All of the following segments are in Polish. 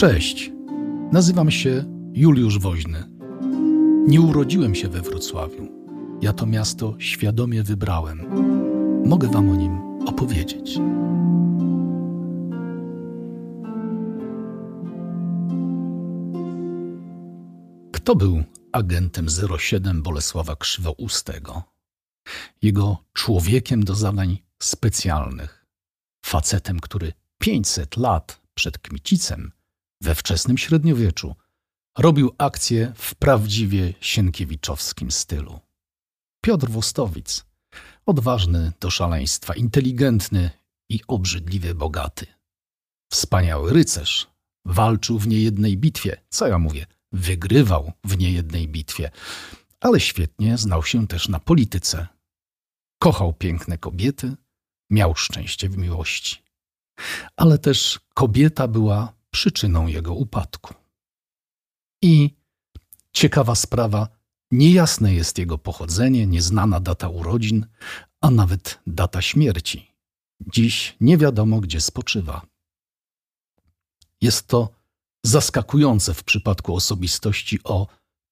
Cześć, nazywam się Juliusz Woźny. Nie urodziłem się we Wrocławiu. Ja to miasto świadomie wybrałem. Mogę Wam o nim opowiedzieć. Kto był agentem 07 Bolesława Krzywoustego? Jego człowiekiem do zadań specjalnych, facetem, który 500 lat przed Kmicicem we wczesnym średniowieczu robił akcje w prawdziwie sienkiewiczowskim stylu. Piotr Wostowic, odważny do szaleństwa, inteligentny i obrzydliwie bogaty. Wspaniały rycerz, walczył w niejednej bitwie, co ja mówię, wygrywał w niejednej bitwie, ale świetnie znał się też na polityce. Kochał piękne kobiety, miał szczęście w miłości. Ale też kobieta była przyczyną jego upadku. I ciekawa sprawa, niejasne jest jego pochodzenie, nieznana data urodzin, a nawet data śmierci. Dziś nie wiadomo, gdzie spoczywa. Jest to zaskakujące w przypadku osobistości o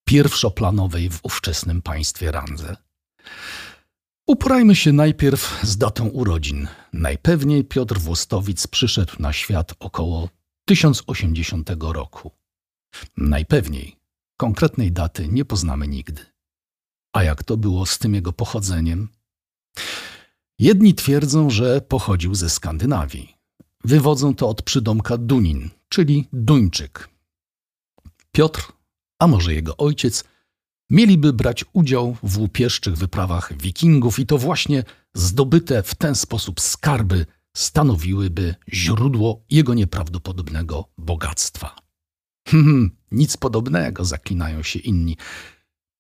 pierwszoplanowej w ówczesnym państwie randze. Uporajmy się najpierw z datą urodzin. Najpewniej Piotr Włostowic przyszedł na świat około 1080 roku. Najpewniej konkretnej daty nie poznamy nigdy. A jak to było z tym jego pochodzeniem? Jedni twierdzą, że pochodził ze Skandynawii. Wywodzą to od przydomka Dunin, czyli Duńczyk. Piotr, a może jego ojciec, mieliby brać udział w łupieszczych wyprawach wikingów i to właśnie zdobyte w ten sposób skarby stanowiłyby źródło jego nieprawdopodobnego bogactwa. Hmm, nic podobnego, zaklinają się inni.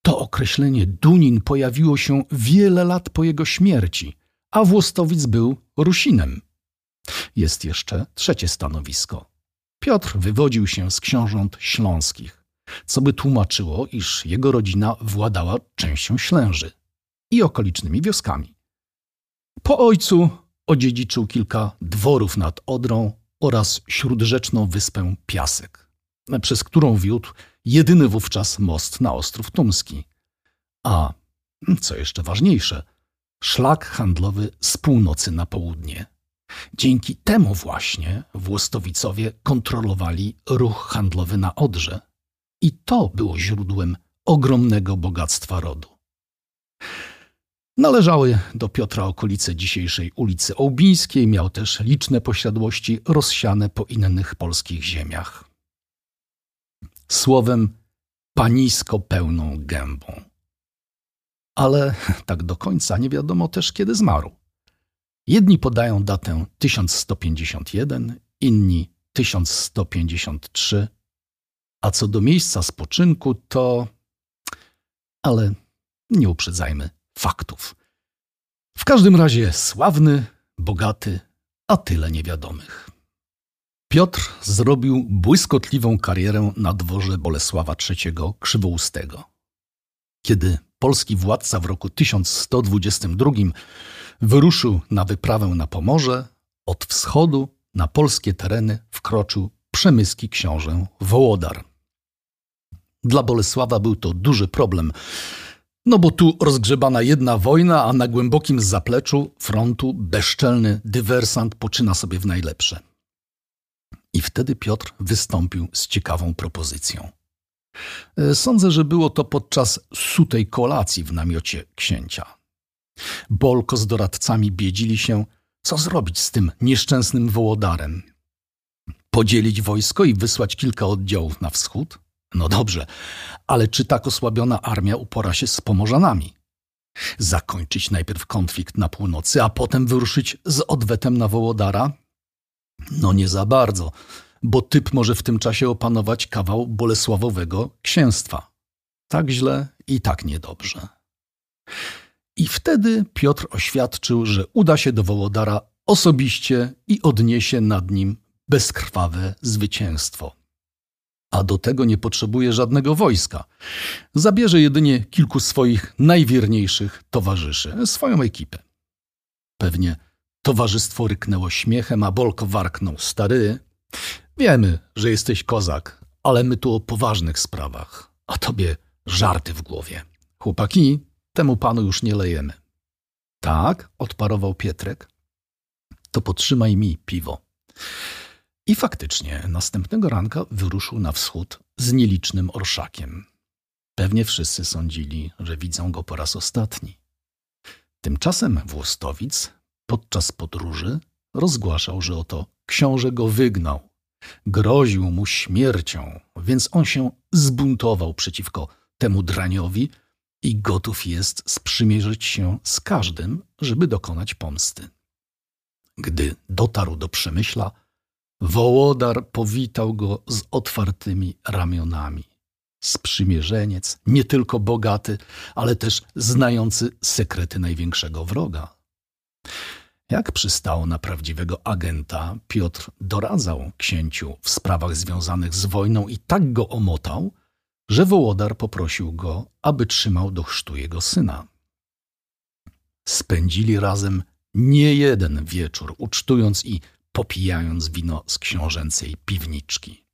To określenie Dunin pojawiło się wiele lat po jego śmierci, a Włostowic był Rusinem. Jest jeszcze trzecie stanowisko. Piotr wywodził się z książąt śląskich, co by tłumaczyło, iż jego rodzina władała częścią Ślęży i okolicznymi wioskami. Po ojcu odziedziczył kilka dworów nad Odrą oraz śródrzeczną wyspę Piasek, przez którą wiódł jedyny wówczas most na Ostrów Tumski. A, co jeszcze ważniejsze, szlak handlowy z północy na południe. Dzięki temu właśnie Włostowicowie kontrolowali ruch handlowy na Odrze. I to było źródłem ogromnego bogactwa rodu. Należały do Piotra okolice dzisiejszej ulicy Ołbińskiej, miał też liczne posiadłości rozsiane po innych polskich ziemiach. Słowem, panisko pełną gębą. Ale tak do końca nie wiadomo też, kiedy zmarł. Jedni podają datę 1151, inni 1153, a co do miejsca spoczynku, to. Ale nie uprzedzajmy faktów. W każdym razie sławny, bogaty, a tyle niewiadomych. Piotr zrobił błyskotliwą karierę na dworze Bolesława III Krzywoustego. Kiedy polski władca w roku 1122 wyruszył na wyprawę na Pomorze, od wschodu na polskie tereny wkroczył przemyski książę Wołodar. Dla Bolesława był to duży problem, no bo tu rozgrzebana jedna wojna, a na głębokim zapleczu frontu bezczelny dywersant poczyna sobie w najlepsze. I wtedy Piotr wystąpił z ciekawą propozycją. E, sądzę, że było to podczas sutej kolacji w namiocie księcia. Bolko z doradcami biedzili się, co zrobić z tym nieszczęsnym wołodarem. Podzielić wojsko i wysłać kilka oddziałów na wschód? No dobrze, ale czy tak osłabiona armia upora się z Pomorzanami? Zakończyć najpierw konflikt na północy, a potem wyruszyć z odwetem na Wołodara? No nie za bardzo, bo typ może w tym czasie opanować kawał Bolesławowego księstwa. Tak źle i tak niedobrze. I wtedy Piotr oświadczył, że uda się do Wołodara osobiście i odniesie nad nim bezkrwawe zwycięstwo a do tego nie potrzebuje żadnego wojska. Zabierze jedynie kilku swoich najwierniejszych towarzyszy, swoją ekipę. Pewnie towarzystwo ryknęło śmiechem, a Bolko warknął. Stary, Wiemy, że jesteś kozak, ale my tu o poważnych sprawach, a tobie żarty w głowie. Chłopaki, temu panu już nie lejemy. Tak, odparował Pietrek. To potrzymaj mi piwo. I faktycznie następnego ranka wyruszył na wschód z nielicznym orszakiem. Pewnie wszyscy sądzili, że widzą go po raz ostatni. Tymczasem Włostowic podczas podróży rozgłaszał, że oto książę go wygnał. Groził mu śmiercią, więc on się zbuntował przeciwko temu draniowi i gotów jest sprzymierzyć się z każdym, żeby dokonać pomsty. Gdy dotarł do Przemyśla, Wołodar powitał go z otwartymi ramionami. Sprzymierzeniec, nie tylko bogaty, ale też znający sekrety największego wroga. Jak przystało na prawdziwego agenta, Piotr doradzał księciu w sprawach związanych z wojną i tak go omotał, że Wołodar poprosił go, aby trzymał do chrztu jego syna. Spędzili razem nie jeden wieczór, ucztując i popijając wino z książęcej piwniczki.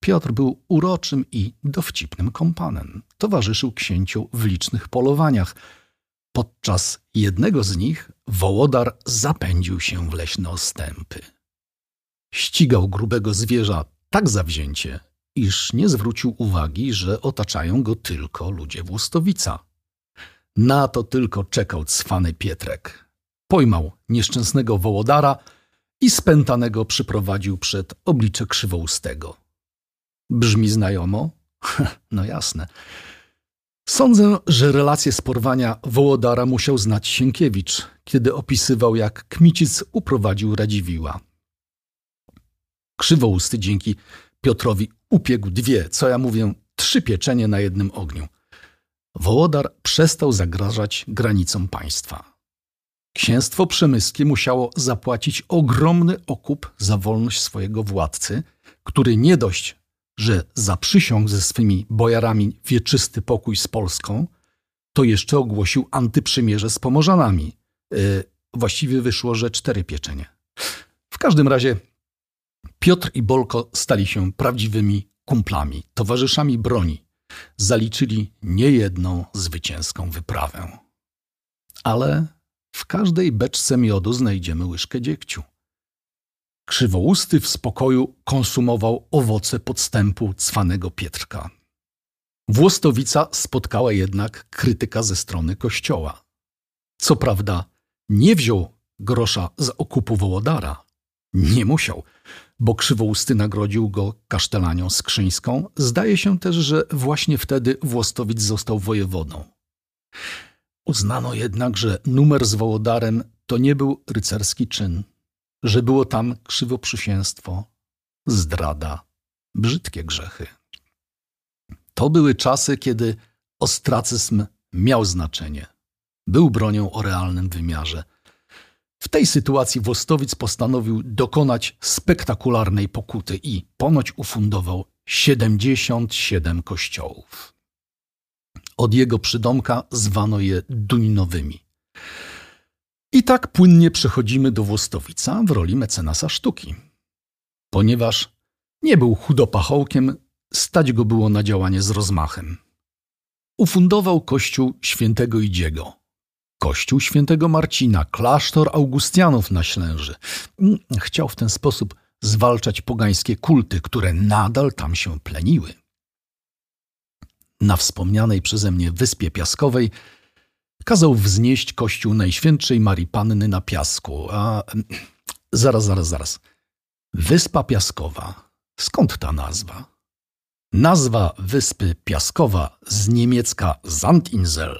Piotr był uroczym i dowcipnym kompanem. Towarzyszył księciu w licznych polowaniach. Podczas jednego z nich Wołodar zapędził się w leśne ostępy. Ścigał grubego zwierza tak zawzięcie, iż nie zwrócił uwagi, że otaczają go tylko ludzie Włostowica. Na to tylko czekał cwany Pietrek. Pojmał nieszczęsnego Wołodara i spętanego przyprowadził przed oblicze krzywoustego. Brzmi znajomo? no jasne. Sądzę, że relacje z porwania Wołodara musiał znać Sienkiewicz, kiedy opisywał, jak Kmicic uprowadził Radziwiła. Krzywousty dzięki Piotrowi upiegł dwie, co ja mówię, trzy pieczenie na jednym ogniu. Wołodar przestał zagrażać granicom państwa. Księstwo przemyskie musiało zapłacić ogromny okup za wolność swojego władcy, który nie dość, że zaprzysiągł ze swymi bojarami wieczysty pokój z Polską, to jeszcze ogłosił antyprzymierze z Pomorzanami. Yy, właściwie wyszło, że cztery pieczenie. W każdym razie Piotr i Bolko stali się prawdziwymi kumplami, towarzyszami broni. Zaliczyli niejedną zwycięską wyprawę. Ale każdej beczce miodu znajdziemy łyżkę dziegciu. Krzywousty w spokoju konsumował owoce podstępu cwanego Pietrka. Włostowica spotkała jednak krytyka ze strony kościoła. Co prawda nie wziął grosza z okupu Wołodara. Nie musiał, bo Krzywousty nagrodził go kasztelanią skrzyńską. Zdaje się też, że właśnie wtedy Włostowic został wojewodą. Uznano jednak, że numer z Wołodarem to nie był rycerski czyn, że było tam krzywoprzysięstwo, zdrada, brzydkie grzechy. To były czasy, kiedy ostracyzm miał znaczenie. Był bronią o realnym wymiarze. W tej sytuacji Wostowic postanowił dokonać spektakularnej pokuty i ponoć ufundował 77 kościołów. Od jego przydomka zwano je Duninowymi. I tak płynnie przechodzimy do Włostowica w roli mecenasa sztuki. Ponieważ nie był chudopachołkiem, stać go było na działanie z rozmachem. Ufundował kościół świętego Idziego, kościół świętego Marcina, klasztor Augustianów na Ślęży. Chciał w ten sposób zwalczać pogańskie kulty, które nadal tam się pleniły. Na wspomnianej przeze mnie Wyspie Piaskowej kazał wznieść kościół Najświętszej Marii Panny na piasku. A zaraz, zaraz, zaraz. Wyspa Piaskowa. Skąd ta nazwa? Nazwa wyspy Piaskowa z niemiecka Sandinsel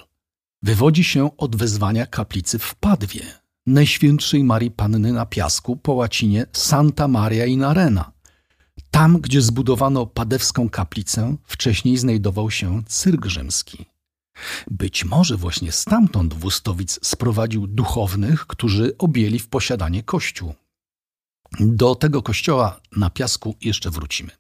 wywodzi się od wezwania kaplicy w Padwie, Najświętszej Marii Panny na piasku po łacinie Santa Maria in Arena. Tam, gdzie zbudowano padewską kaplicę, wcześniej znajdował się cyrk rzymski. Być może właśnie stamtąd Wóstowic sprowadził duchownych, którzy objęli w posiadanie kościół. Do tego kościoła na piasku jeszcze wrócimy.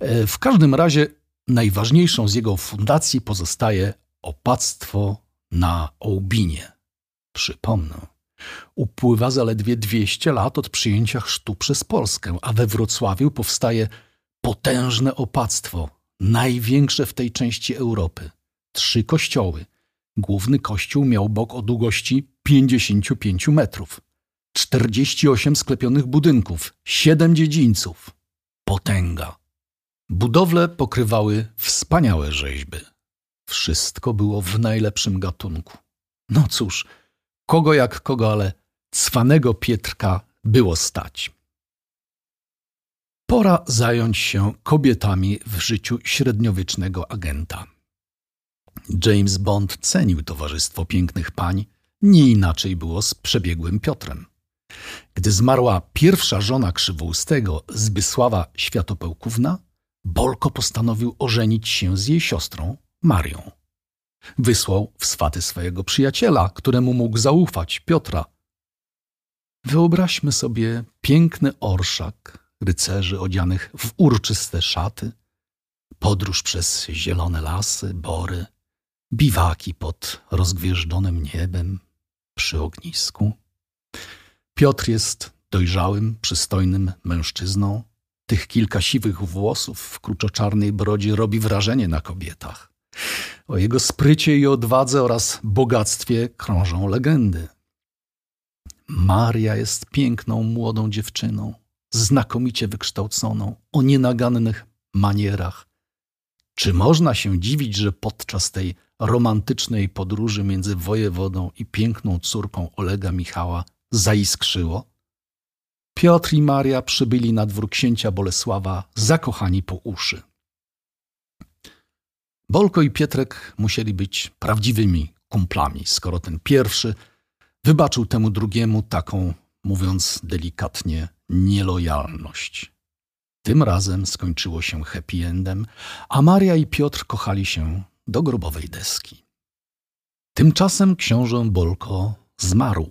E, w każdym razie najważniejszą z jego fundacji pozostaje opactwo na Ołbinie. Przypomnę, Upływa zaledwie 200 lat od przyjęcia chrztu przez Polskę, a we Wrocławiu powstaje potężne opactwo, największe w tej części Europy. Trzy kościoły. Główny kościół miał bok o długości 55 metrów. 48 sklepionych budynków, 7 dziedzińców. Potęga. Budowle pokrywały wspaniałe rzeźby. Wszystko było w najlepszym gatunku. No cóż, kogo jak kogo, ale cwanego Pietrka było stać. Pora zająć się kobietami w życiu średniowiecznego agenta. James Bond cenił towarzystwo pięknych pań, nie inaczej było z przebiegłym Piotrem. Gdy zmarła pierwsza żona Krzywoustego, Zbysława Światopełkówna, Bolko postanowił ożenić się z jej siostrą, Marią. Wysłał w swaty swojego przyjaciela, któremu mógł zaufać, Piotra. Wyobraźmy sobie piękny orszak rycerzy odzianych w urczyste szaty, podróż przez zielone lasy, bory, biwaki pod rozgwieżdżonym niebem przy ognisku. Piotr jest dojrzałym, przystojnym mężczyzną. Tych kilka siwych włosów w kruczoczarnej brodzie robi wrażenie na kobietach. O jego sprycie i odwadze oraz bogactwie krążą legendy. Maria jest piękną, młodą dziewczyną, znakomicie wykształconą, o nienagannych manierach. Czy można się dziwić, że podczas tej romantycznej podróży między wojewodą i piękną córką Olega Michała zaiskrzyło? Piotr i Maria przybyli na dwór księcia Bolesława, zakochani po uszy. Bolko i Pietrek musieli być prawdziwymi kumplami, skoro ten pierwszy wybaczył temu drugiemu taką, mówiąc delikatnie, nielojalność. Tym razem skończyło się happy endem, a Maria i Piotr kochali się do grobowej deski. Tymczasem książę Bolko zmarł.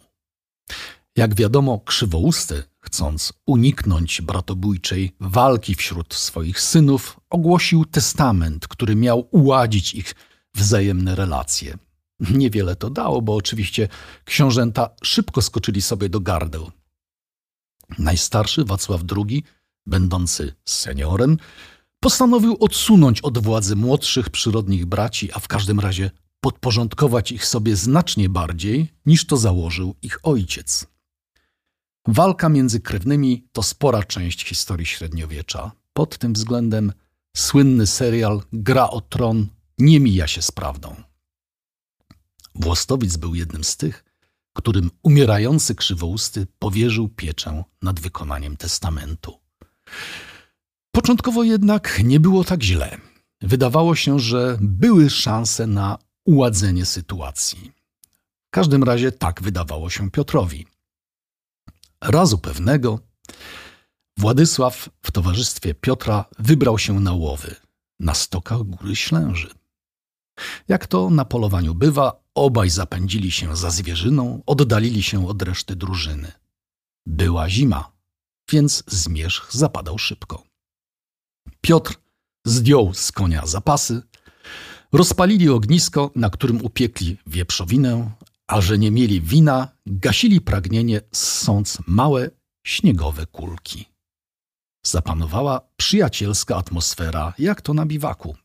Jak wiadomo, krzywousty, chcąc uniknąć bratobójczej walki wśród swoich synów, ogłosił testament, który miał uładzić ich wzajemne relacje. Niewiele to dało, bo oczywiście książęta szybko skoczyli sobie do gardeł. Najstarszy Wacław II, będący seniorem, postanowił odsunąć od władzy młodszych przyrodnich braci, a w każdym razie podporządkować ich sobie znacznie bardziej, niż to założył ich ojciec. Walka między krewnymi to spora część historii średniowiecza. Pod tym względem słynny serial Gra o Tron nie mija się z prawdą. Włostowic był jednym z tych, którym umierający krzywousty powierzył pieczę nad wykonaniem testamentu. Początkowo jednak nie było tak źle. Wydawało się, że były szanse na uładzenie sytuacji. W każdym razie tak wydawało się Piotrowi. Razu pewnego Władysław w towarzystwie Piotra wybrał się na łowy na stokach Góry Ślęży. Jak to na polowaniu bywa, obaj zapędzili się za zwierzyną, oddalili się od reszty drużyny. Była zima, więc zmierzch zapadał szybko. Piotr zdjął z konia zapasy, rozpalili ognisko, na którym upiekli wieprzowinę, a że nie mieli wina, gasili pragnienie, ssąc małe, śniegowe kulki. Zapanowała przyjacielska atmosfera, jak to na biwaku.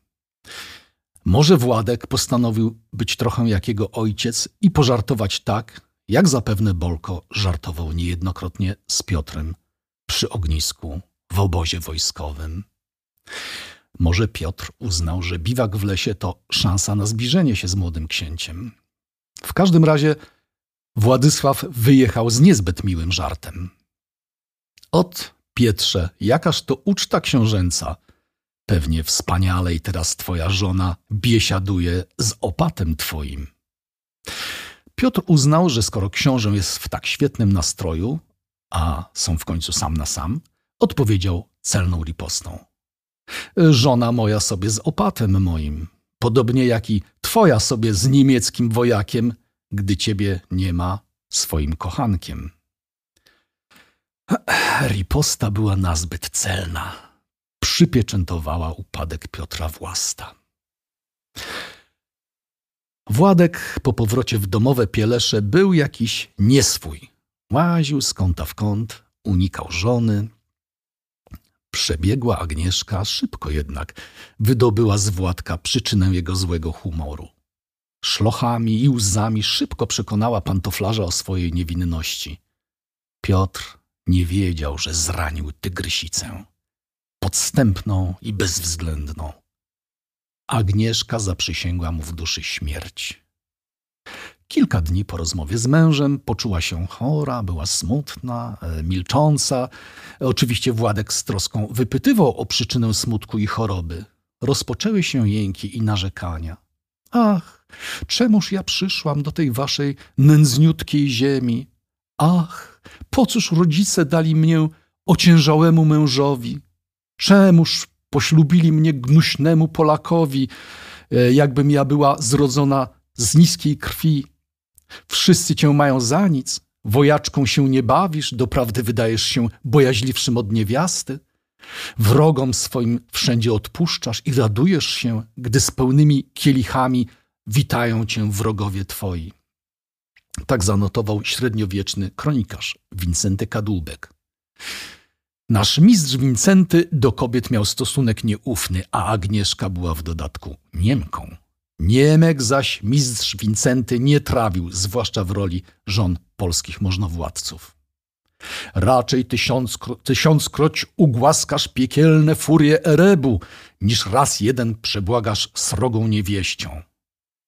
Może Władek postanowił być trochę jak jego ojciec i pożartować tak, jak zapewne Bolko żartował niejednokrotnie z Piotrem przy ognisku w obozie wojskowym. Może Piotr uznał, że biwak w lesie to szansa na zbliżenie się z młodym księciem. W każdym razie Władysław wyjechał z niezbyt miłym żartem. Ot, Pietrze, jakaż to uczta książęca. Pewnie wspaniale i teraz twoja żona biesiaduje z opatem twoim. Piotr uznał, że skoro książę jest w tak świetnym nastroju, a są w końcu sam na sam, odpowiedział celną ripostą. Żona moja sobie z opatem moim, podobnie jak i twoja sobie z niemieckim wojakiem, gdy ciebie nie ma swoim kochankiem. Riposta była nazbyt celna. Przypieczętowała upadek Piotra Własta. Władek po powrocie w domowe Pielesze był jakiś nieswój. Łaził z kąta w kąt, unikał żony. Przebiegła Agnieszka, szybko jednak wydobyła z Władka przyczynę jego złego humoru. Szlochami i łzami szybko przekonała pantoflarza o swojej niewinności. Piotr nie wiedział, że zranił tygrysicę. Podstępną i bezwzględną. Agnieszka zaprzysięgła mu w duszy śmierć. Kilka dni po rozmowie z mężem poczuła się chora, była smutna, e, milcząca. Oczywiście Władek z troską wypytywał o przyczynę smutku i choroby. Rozpoczęły się jęki i narzekania. Ach, czemuż ja przyszłam do tej waszej nędzniutkiej ziemi? Ach, po cóż rodzice dali mnie ociężałemu mężowi? Czemuż poślubili mnie gnuśnemu Polakowi, e, jakbym ja była zrodzona z niskiej krwi? Wszyscy cię mają za nic, wojaczką się nie bawisz, doprawdy wydajesz się bojaźliwszym od niewiasty. Wrogom swoim wszędzie odpuszczasz i radujesz się, gdy z pełnymi kielichami witają cię wrogowie twoi. Tak zanotował średniowieczny kronikarz Wincenty Kadłubek. Nasz mistrz Wincenty do kobiet miał stosunek nieufny, a Agnieszka była w dodatku Niemką. Niemek zaś mistrz Wincenty nie trawił, zwłaszcza w roli żon polskich możnowładców. Raczej tysiąckro, tysiąckroć ugłaskasz piekielne furie Erebu, niż raz jeden przebłagasz srogą niewieścią.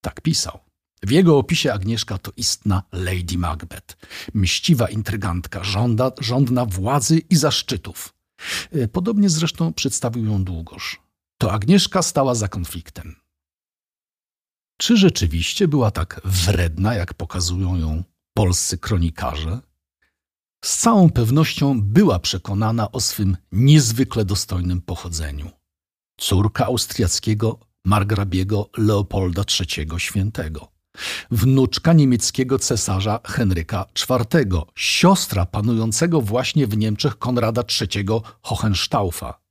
Tak pisał. W jego opisie Agnieszka to istna Lady Macbeth, mściwa intrygantka, żąda, żądna władzy i zaszczytów. E, podobnie zresztą przedstawił ją Długosz. To Agnieszka stała za konfliktem. Czy rzeczywiście była tak wredna, jak pokazują ją polscy kronikarze? Z całą pewnością była przekonana o swym niezwykle dostojnym pochodzeniu. Córka austriackiego margrabiego Leopolda III Świętego, wnuczka niemieckiego cesarza Henryka IV, siostra panującego właśnie w Niemczech Konrada III Hohenstaufa.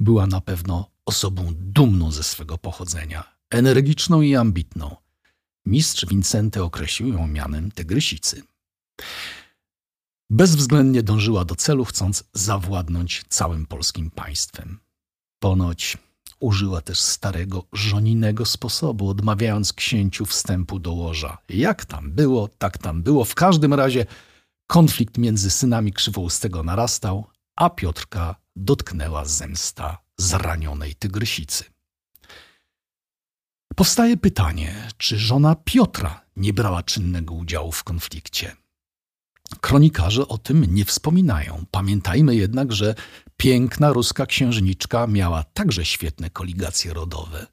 Była na pewno osobą dumną ze swego pochodzenia energiczną i ambitną. Mistrz Wincenty określił ją mianem tygrysicy. Bezwzględnie dążyła do celu, chcąc zawładnąć całym polskim państwem. Ponoć użyła też starego żoninego sposobu, odmawiając księciu wstępu do łoża. Jak tam było, tak tam było. W każdym razie konflikt między synami Krzywoustego narastał, a Piotrka dotknęła zemsta zranionej tygrysicy. Powstaje pytanie, czy żona Piotra nie brała czynnego udziału w konflikcie. Kronikarze o tym nie wspominają. Pamiętajmy jednak, że piękna ruska księżniczka miała także świetne koligacje rodowe.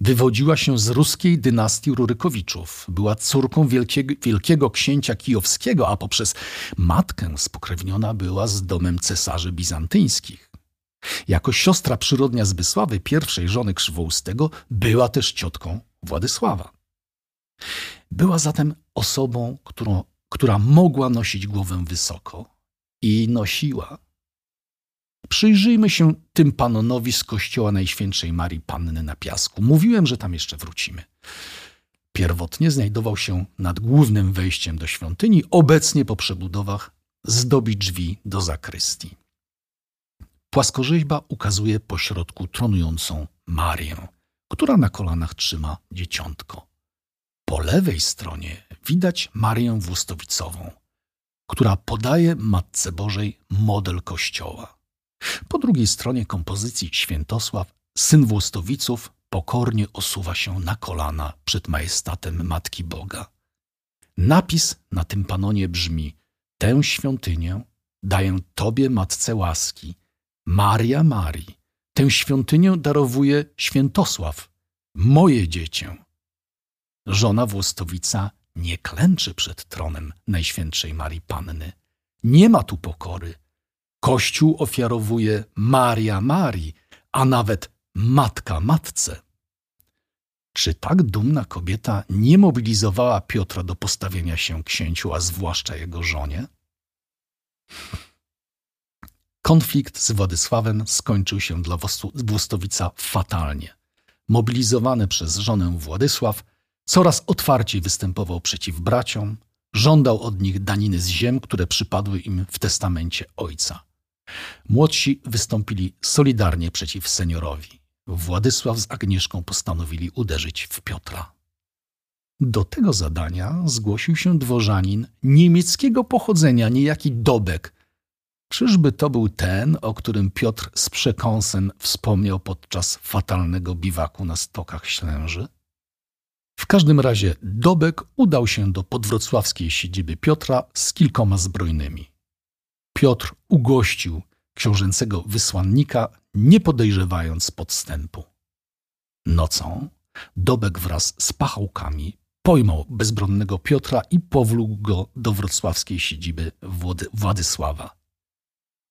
Wywodziła się z ruskiej dynastii Rurykowiczów. Była córką wielkiego, wielkiego księcia kijowskiego, a poprzez matkę spokrewniona była z domem cesarzy bizantyńskich. Jako siostra przyrodnia Zbysławy, pierwszej żony Krzywoustego, była też ciotką Władysława. Była zatem osobą, którą, która mogła nosić głowę wysoko i nosiła. Przyjrzyjmy się tym panonowi z kościoła Najświętszej Marii Panny na Piasku. Mówiłem, że tam jeszcze wrócimy. Pierwotnie znajdował się nad głównym wejściem do świątyni, obecnie po przebudowach zdobi drzwi do zakrystii. Płaskorzeźba ukazuje pośrodku tronującą Marię, która na kolanach trzyma dzieciątko. Po lewej stronie widać Marię Włostowicową, która podaje Matce Bożej model kościoła. Po drugiej stronie kompozycji Świętosław, syn Włostowiców, pokornie osuwa się na kolana przed majestatem Matki Boga. Napis na tym panonie brzmi: Tę świątynię daję Tobie, Matce łaski, Maria Marii. Tę świątynię darowuje Świętosław, moje dziecię. Żona Włostowica nie klęczy przed tronem Najświętszej Marii Panny. Nie ma tu pokory. Kościół ofiarowuje Maria Marii, a nawet Matka Matce. Czy tak dumna kobieta nie mobilizowała Piotra do postawienia się księciu, a zwłaszcza jego żonie? Konflikt z Władysławem skończył się dla Włostowica fatalnie. Mobilizowany przez żonę Władysław Coraz otwarciej występował przeciw braciom, żądał od nich daniny z ziem, które przypadły im w testamencie ojca. Młodsi wystąpili solidarnie przeciw seniorowi. Władysław z Agnieszką postanowili uderzyć w Piotra. Do tego zadania zgłosił się dworzanin niemieckiego pochodzenia, niejaki Dobek. Czyżby to był ten, o którym Piotr z przekąsem wspomniał podczas fatalnego biwaku na stokach Ślęży? W każdym razie Dobek udał się do podwrocławskiej siedziby Piotra z kilkoma zbrojnymi. Piotr ugościł książęcego wysłannika, nie podejrzewając podstępu. Nocą Dobek wraz z pachałkami pojmał bezbronnego Piotra i powlókł go do wrocławskiej siedziby Włody Władysława.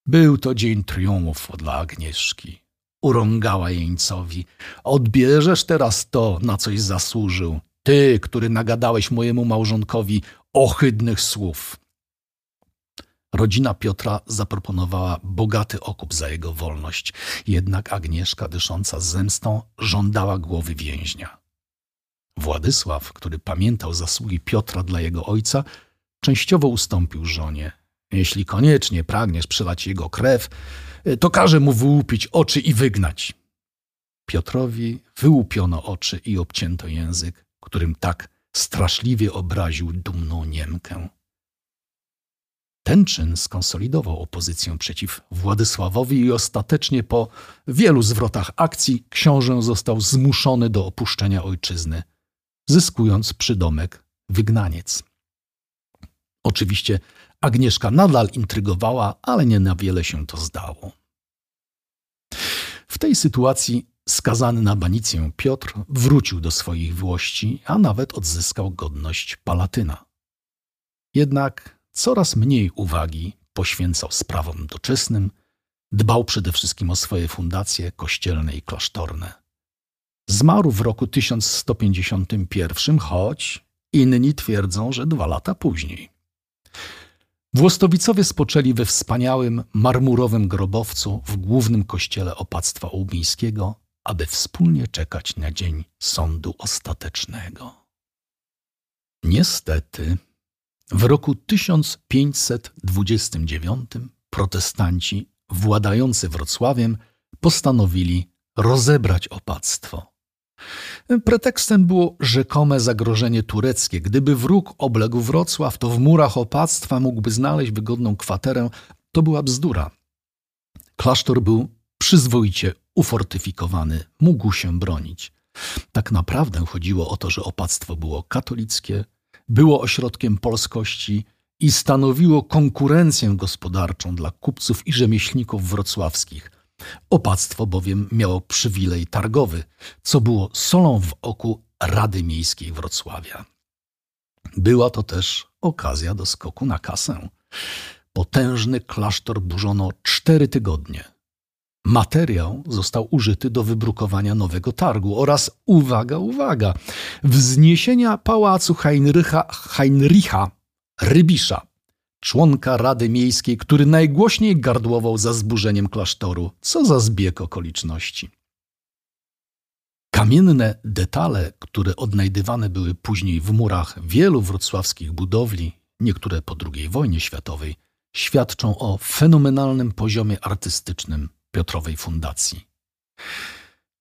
Był to dzień triumfu dla Agnieszki. Urągała jeńcowi. Odbierzesz teraz to, na coś zasłużył. Ty, który nagadałeś mojemu małżonkowi ohydnych słów. Rodzina Piotra zaproponowała bogaty okup za jego wolność, jednak Agnieszka, dysząca zemstą, żądała głowy więźnia. Władysław, który pamiętał zasługi Piotra dla jego ojca, częściowo ustąpił żonie. Jeśli koniecznie pragniesz przelać jego krew, to każe mu wyłupić oczy i wygnać. Piotrowi wyłupiono oczy i obcięto język, którym tak straszliwie obraził dumną Niemkę. Ten czyn skonsolidował opozycję przeciw Władysławowi i ostatecznie po wielu zwrotach akcji książę został zmuszony do opuszczenia ojczyzny, zyskując przydomek wygnaniec. Oczywiście Agnieszka nadal intrygowała, ale nie na wiele się to zdało. W tej sytuacji skazany na banicję Piotr wrócił do swoich włości, a nawet odzyskał godność palatyna. Jednak coraz mniej uwagi poświęcał sprawom doczesnym, dbał przede wszystkim o swoje fundacje kościelne i klasztorne. Zmarł w roku 1151, choć inni twierdzą, że dwa lata później. Włostowicowie spoczęli we wspaniałym marmurowym grobowcu w głównym kościele opactwa ołbińskiego, aby wspólnie czekać na dzień sądu ostatecznego. Niestety, w roku 1529 protestanci władający Wrocławiem postanowili rozebrać opactwo. Pretekstem było rzekome zagrożenie tureckie. Gdyby wróg obległ Wrocław, to w murach opactwa mógłby znaleźć wygodną kwaterę. To była bzdura. Klasztor był przyzwoicie ufortyfikowany, mógł się bronić. Tak naprawdę chodziło o to, że opactwo było katolickie, było ośrodkiem polskości i stanowiło konkurencję gospodarczą dla kupców i rzemieślników wrocławskich. Opactwo bowiem miało przywilej targowy, co było solą w oku Rady Miejskiej Wrocławia. Była to też okazja do skoku na kasę. Potężny klasztor burzono cztery tygodnie. Materiał został użyty do wybrukowania nowego targu oraz, uwaga, uwaga, wzniesienia pałacu Heinricha, Heinricha Rybisza, członka Rady Miejskiej, który najgłośniej gardłował za zburzeniem klasztoru. Co za zbieg okoliczności. Kamienne detale, które odnajdywane były później w murach wielu wrocławskich budowli, niektóre po II wojnie światowej, świadczą o fenomenalnym poziomie artystycznym Piotrowej Fundacji.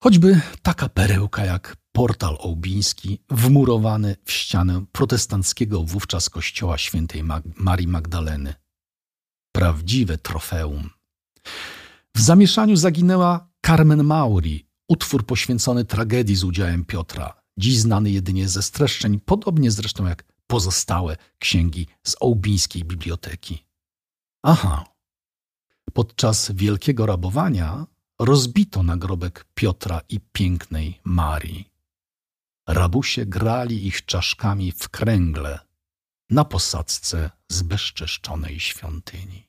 Choćby taka perełka jak portal ołbiński wmurowany w ścianę protestanckiego wówczas kościoła świętej Marii Magdaleny. Prawdziwe trofeum. W zamieszaniu zaginęła Carmen Mauri, utwór poświęcony tragedii z udziałem Piotra, dziś znany jedynie ze streszczeń, podobnie zresztą jak pozostałe księgi z ołbińskiej biblioteki. Aha, Podczas wielkiego rabowania rozbito nagrobek Piotra i pięknej Marii. Rabusie grali ich czaszkami w kręgle na posadzce zbezczeszczonej świątyni.